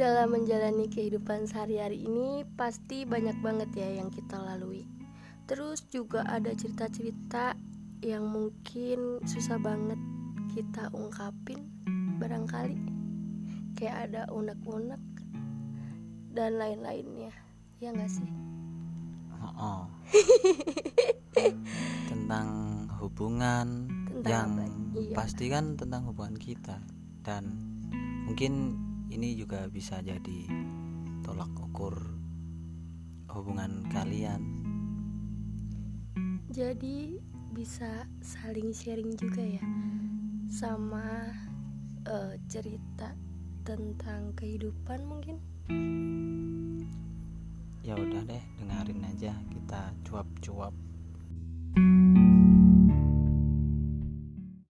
dalam menjalani kehidupan sehari-hari ini pasti banyak banget ya yang kita lalui. Terus juga ada cerita-cerita yang mungkin susah banget kita ungkapin barangkali kayak ada unek-unek dan lain-lainnya ya nggak sih oh, oh. tentang hubungan Tentang yang apa? Iya. pasti kan tentang hubungan kita dan mungkin ini juga bisa jadi tolak ukur hubungan kalian. Jadi bisa saling sharing juga ya sama eh, cerita tentang kehidupan mungkin? Ya udah deh dengerin aja kita cuap-cuap